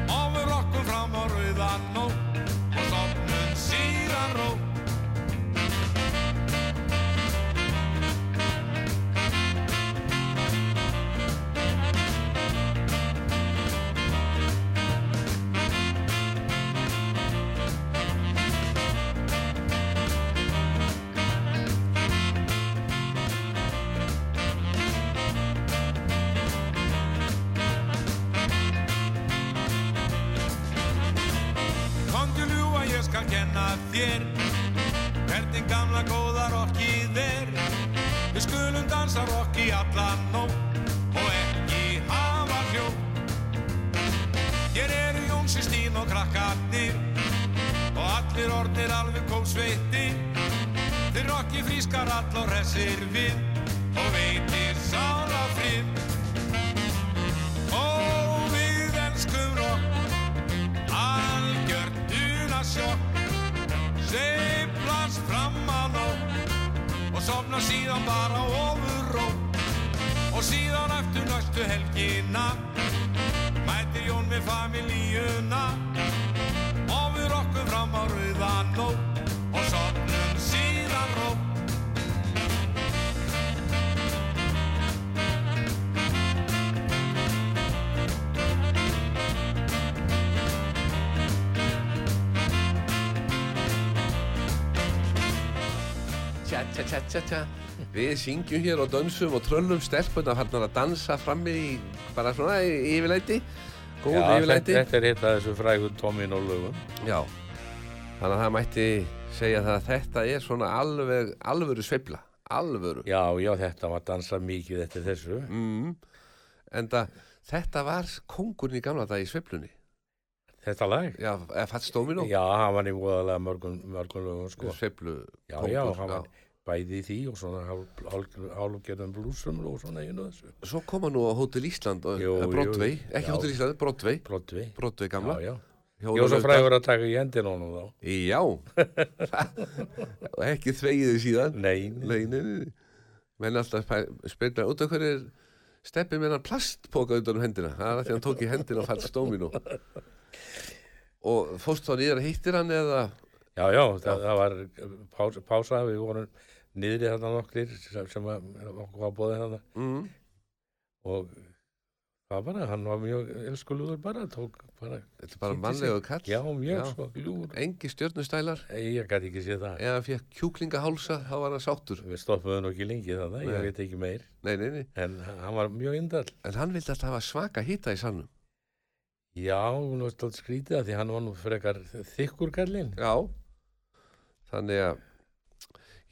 og við rokkum fram á rauðan nótt þér. Hvernig gamla góða rockið er. Við skulum dansa rock í allan nótt Og ekki hafa hljó Hér eru Jónsi Stín og krakkarnir Og allir orðnir alveg kópsveiti Þeir rocki frískar all og hressir við sofna síðan bara ofur ró og síðan eftir næstu helgina. Mætir Jón með familíuna og við rokkum fram á rauðan nótt tja tja tja við syngjum hér og dönsum og tröllum stelpuna farnar að dansa frammi í bara svona í yfirleiti góð Já, þetta, yfirleiti þetta er hitt að þessu frægu tómin og lögum. já þannig að það mætti segja það að þetta er svona alveg alvöru sveifla alvöru Já, já, þetta var dansað mikið eftir þessu. mm. en það þetta var kongurinn í gamla dag í sveiflunni Þetta lag? já, eða fatt stóminu Já, hann var í voðalega mörgum, mörgum lögum, sko. sveiflu Já, já, hann var bæði í því og svona hálf- hálf- hálfgerðum blúsum og svona einu þessu. svo koma nú á Hótel Ísland eh, jú, ekki já. Hótel Ísland, Broadway. Broadway gamla Já, já. Var svo frægur að taka í hendin honum þá. Já og ekki þvegiði síðan Nei, nei. Nei, nei, nei menn alltaf spyrna út af hverju steppi með hann plastpoka utan um hendina það er að því hann tók í hendina og fælt stóminu og fórst þá nýðar hittir hann eða Já, já, það, það var pása, pása, við vorum niðri þarna nokklir sem, okkur var bóðið þarna mm, og það bara, hann var mjög elskulegur bara, tók bara, þetta er bara Kynnti mannlegu kall já, mjög Já. svo ljúr. engi stjörnustælar Ég gæti ekki séð það. eða fekk kjúklingahálsa þá var hann sáttur Við stoppuðum nú ekki lengi þarna, ég veit ekki meir, nei, nei, nei. en hann var mjög indall. en hann vildi alltaf hafa svaka hýta í sannum Já, nú er stótt skrítið að því hann var nú frekar þykkur kallinn. já þannig að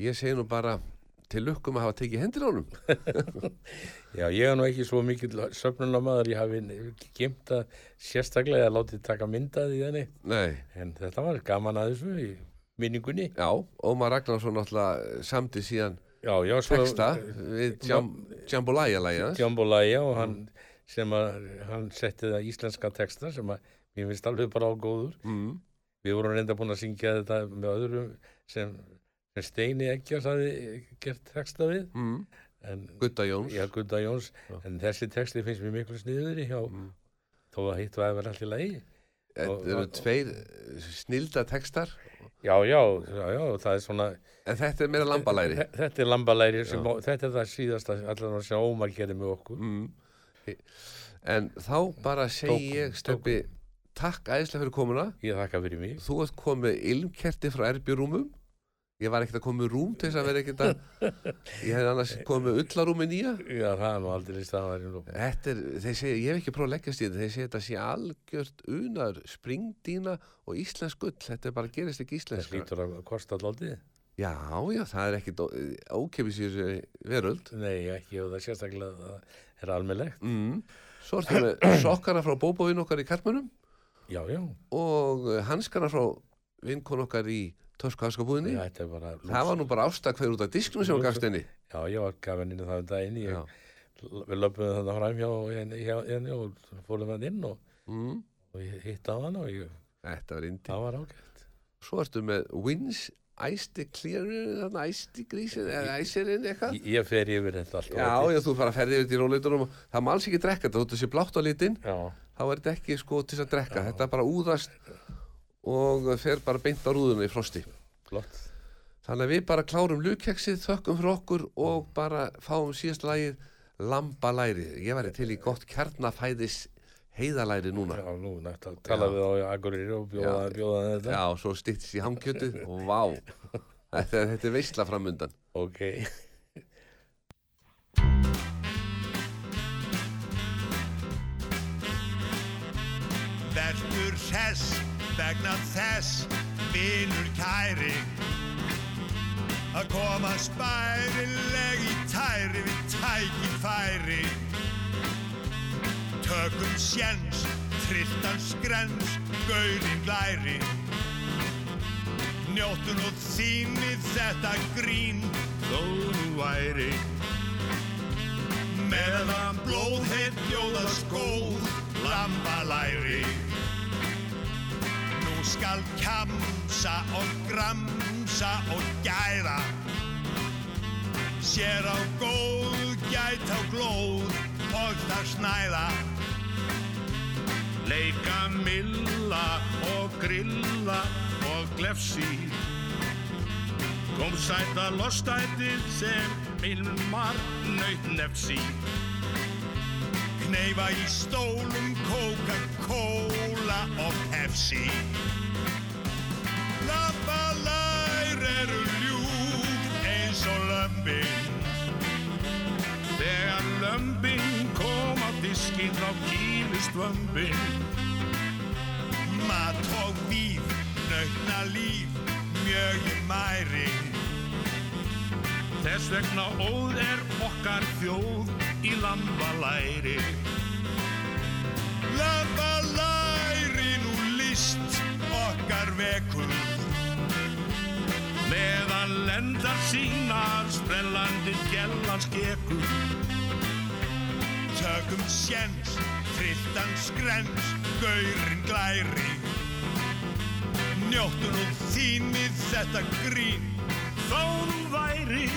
ég segi nú bara til lukkum að hafa tekið hendur á honum. Já, ég er nú ekki svo mikil söfnunamaður, ég hafi gemt að sérstaklega að látið taka myndað í þenni, nei, en þetta var gaman að þessu í minningunni. já, Ómar Ragnarsson náttúrulega samti síðan Já, já, svo... texta við Jam, Jambolaya-lægi hans. Jambolaya og hann sem að hann setti það íslenska texta sem að mér finnst alveg bara á góður. mm, Við vorum reynda búin að syngja þetta með öðrum sem, sem Steini Eggjas hafi gert texta við. Mm, Gutta Jóns. Já, Gunda Jóns, en þessi texti finnst mér miklu sniður hjá, Mm. þó að hitt var allt í lagi. Þetta eru tveir snilda textar. Já, já, já, já, það er svona en þetta er meira lambalæri. Þe- Þetta er lambalæri sem, þetta er það síðasta allan sem Ómar gerði með okkur. Mm. en þá bara segi ég Steppi takk æðislega fyrir komuna. Ég þakka fyrir mig. Þú ert komið ilmkerti frá erbjörúmum ég var ekkert að koma með rúm til þess að vera ekkert að ég hef annars komið með ullarúmi nýja Já, það er nú aldrei staðarinn og Þetta er, þeir segja, ég hef ekki prófað að leggast í þetta, þeir segja þetta sé algjört unar, springdína og íslensk gull, þetta bara gerist ekki það íslensk. slítur að kosta alltaf Já, já, það er ekkit ókefis í þessu veröld. Nei, ekki og það sérstaklega það er almennlegt Mm. Svo ertu með sokkana frá bóbóvinn okkar í Karlmannum Já, já, og hanskana frá vinkon okkar í Er bara Það var nú bara ástakveður út af disknum sem hún gafst henni. Já, ég var gaf henni það um daginn. Ég, Við löpum þannig fram hjá henni, henni og fórum hann inn og, Mm. og ég hitt á hann og ég, Þetta var indi. það var ágætt. Svo ertu með Wins Æsti Clearin, þarna Æsti Grísin, eða Æsirinn eitthvað. Ég, ég fer yfir þetta allt Já, já, þú fara að ferði yfir til róleitunum og það má alls ekki drekka þetta, þú ert þessi blátt á litin. Já, þá er þetta ekki sko til að drekka. Þetta er bara úðast og fer bara beint á rúðuna í frosti. Flott. Þannig að við bara klárum lukkeksið, þökkum fyrir okkur og bara fáum síðast lagið lambalæri, ég væri til í gott kjarnafæðis heiðalæri núna. Já, nú nætt að tala Já. við á Akureyri og bjóða, Já. bjóða þetta. Já, svo styttist í hangkjötið og vá. Þetta, þetta er veistla framundan Ok, Verður hress vegna þess vinur kæri að koma spærileg í tæri við tækifæri. Tökum sjens, trilltan skrens, gaurinn glæri Njóttu nú þínið þetta grín þó nú væri. Meðan blóðheit bjóða skóð lambalæri skal kjamsa og gramsa og gæða. Sér á góð gæt á glóð og það snæða. Leika milla og grilla og glefsi. Kom sæta lostætið sem ilmar naut nefsi. Kneifa í stólum Coca-Cola og Pepsi lömbin. Þegar lömbin kom á diskinn á kýlist vömbin Mat og víf, nautna líf, mjög í mæri Þess vegna óð er okkar þjóð í lambalæri. Lambalæri nú list okkar vekur Meðan lendar sínar sprellandi gjellan skekur Tökum sjens, trilltan skrens, gaurinn glæri. Njóttu nú þínið þetta grín Þó þú væri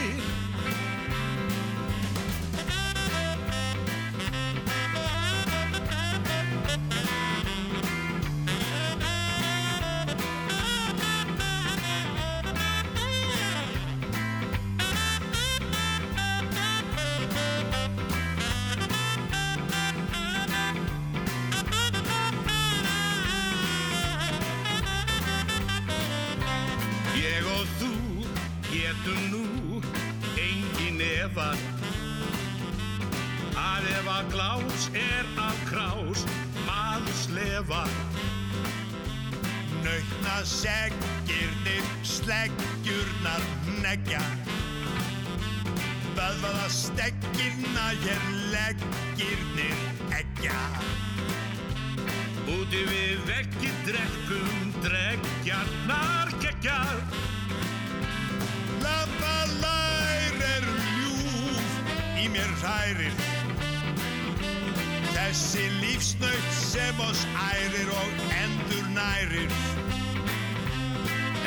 glás er af krás maður slefa Nautna seggirnir sleggjurnar negja Vöðvaða steggirna hér leggirnir eggja. Úti við veggi drekkum þessi lífsnaut sem oss ærir og endur nærir.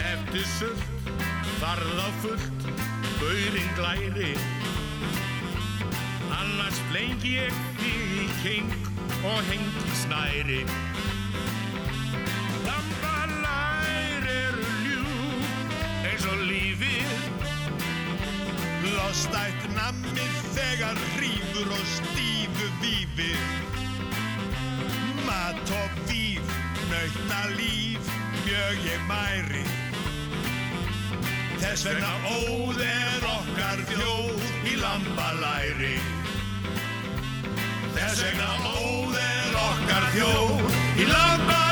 Eftir sult, farða fullt, bauðin glæri. Annars flengi ég þig í keng og hengi snæri. Damba lær eru ljúf eins og lífið. Lost ætt namið þegar rýfur og stífu vífið Mat og víf, nautna líf, mjög ég mæri. Þess vegna óð er okkar þjóð í lambalæri. Þess vegna óð er okkar þjóð í lambalæri